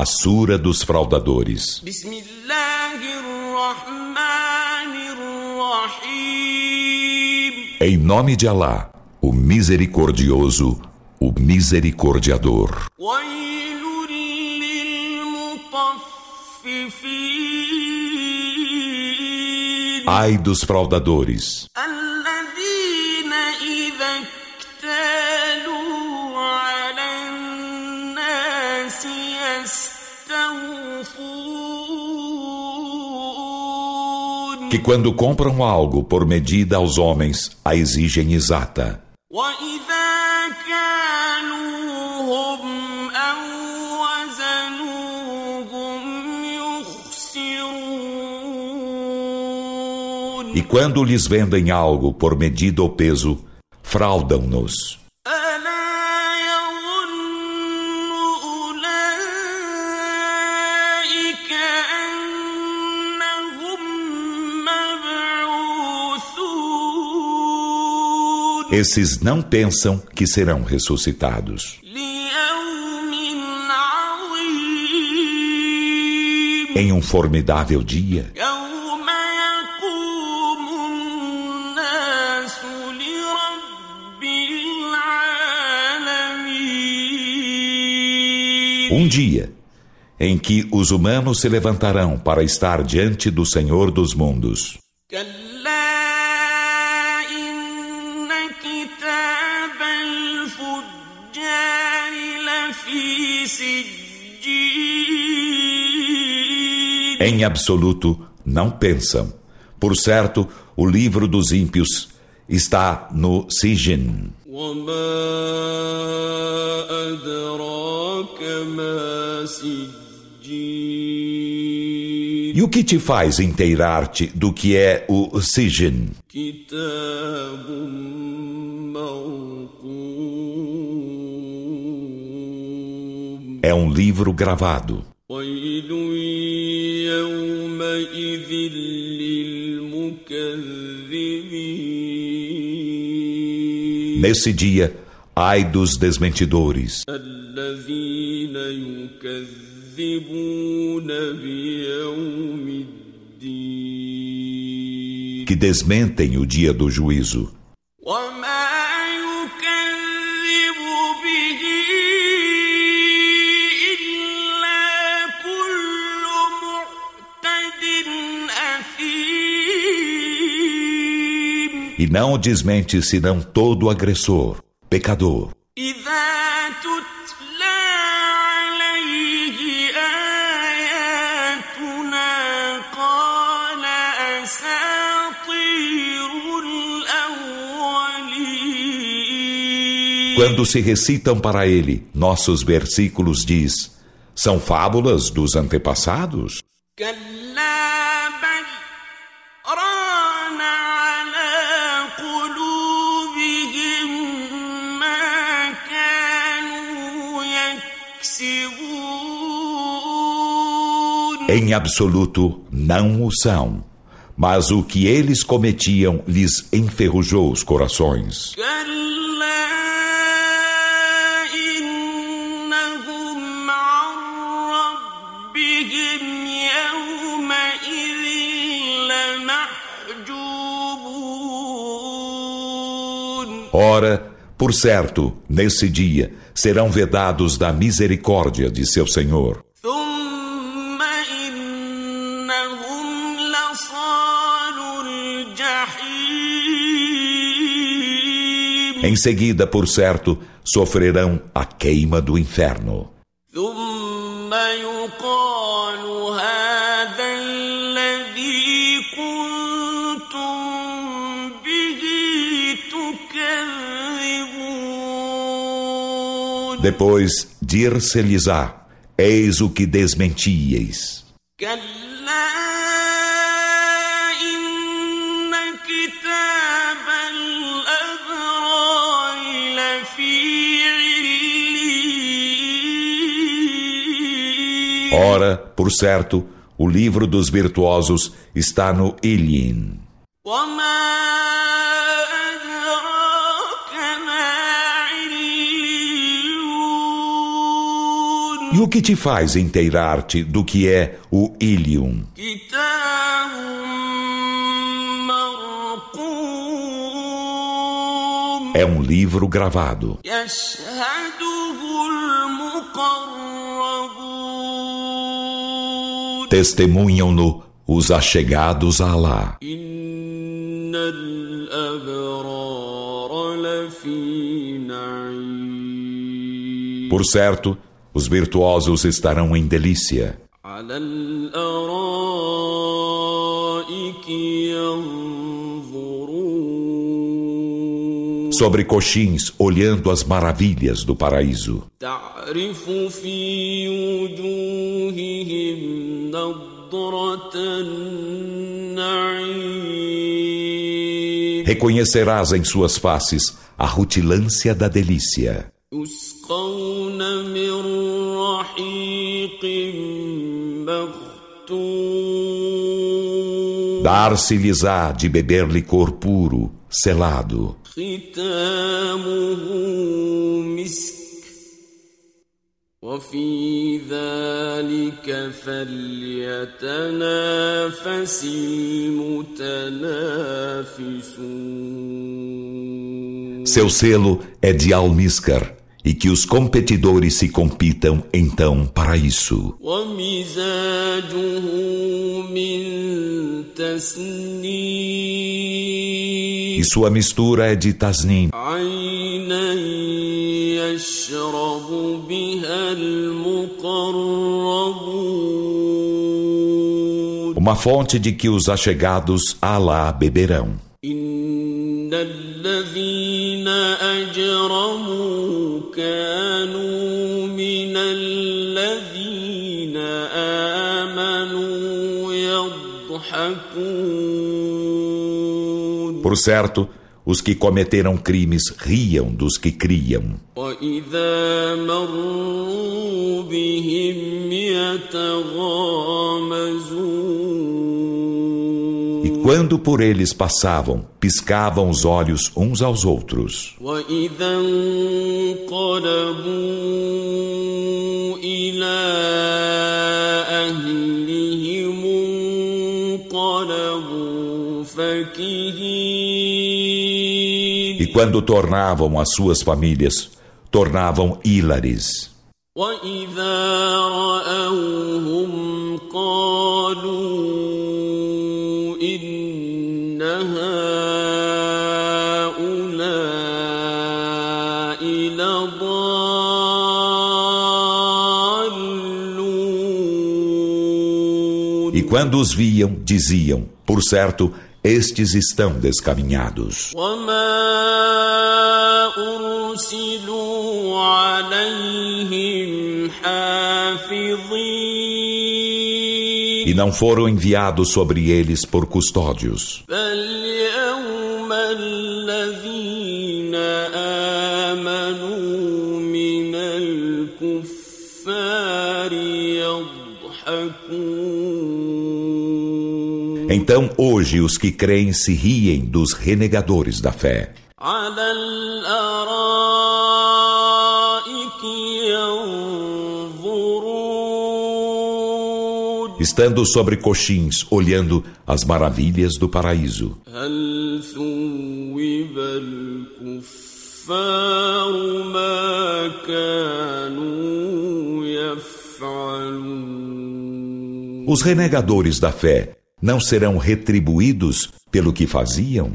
A Sura dos Fraudadores. Em nome de Alá, o Misericordioso, o Misericordiador. Ai dos fraudadores. Que quando compram algo por medida aos homens, a exigem exata. E quando lhes vendem algo por medida ou peso, fraudam-nos. Esses não pensam que serão ressuscitados. Em um formidável dia. Um dia em que os humanos se levantarão para estar diante do Senhor dos mundos. Em absoluto, não pensam. Por certo, o livro dos ímpios está no Sijin. E o que te faz inteirar-te do que é o Sijin? É um livro gravado. Nesse dia, ai dos desmentidores. Que desmentem o dia do juízo. E não o desmente senão todo agressor, pecador. Quando se recitam para ele nossos versículos, diz: são fábulas dos antepassados? Em absoluto, não o são. Mas o que eles cometiam lhes enferrujou os corações. Ora, por certo, nesse dia serão vedados da misericórdia de seu Senhor. Em seguida, por certo, sofrerão a queima do inferno. Depois dir-se-lhes-á: Eis o que desmentieis. Ora, por certo, o livro dos virtuosos está no Ilhin. E o que te faz inteirar-te do que é o Ilium? É um livro gravado testemunham-no os achegados a Alá. Por certo, os virtuosos estarão em delícia. sobre coxins, olhando as maravilhas do paraíso. Reconhecerás em suas faces a rutilância da delícia. Dar-se-lhes-á de beber licor puro, selado. ختامه مسك وفي ذلك فليتنافس المتنافسون Seu selo é de almíscar, e que os competidores se compitam então para isso. ومزاجه من تسنيم E sua mistura é de tasnim, عينا يشرب بها المقربون uma fonte de que os achegados a Alá beberão. إن الذين أجرموا كانوا من الذين آمنوا يضحكون por certo, os que cometeram crimes riam dos que criam. E quando por eles passavam, piscavam os olhos uns aos outros. E quando tornavam as suas famílias, tornavam ílares. وإذا رأوهم قالوا إن هؤلاء لضالون E quando os viam, diziam: Por certo, estes estão descaminhados. وما E não foram enviados sobre eles por custódios. Então hoje os que creem se riem dos renegadores da fé. estando sobre coxins, olhando as maravilhas do paraíso. Os renegadores da fé não serão retribuídos pelo que faziam?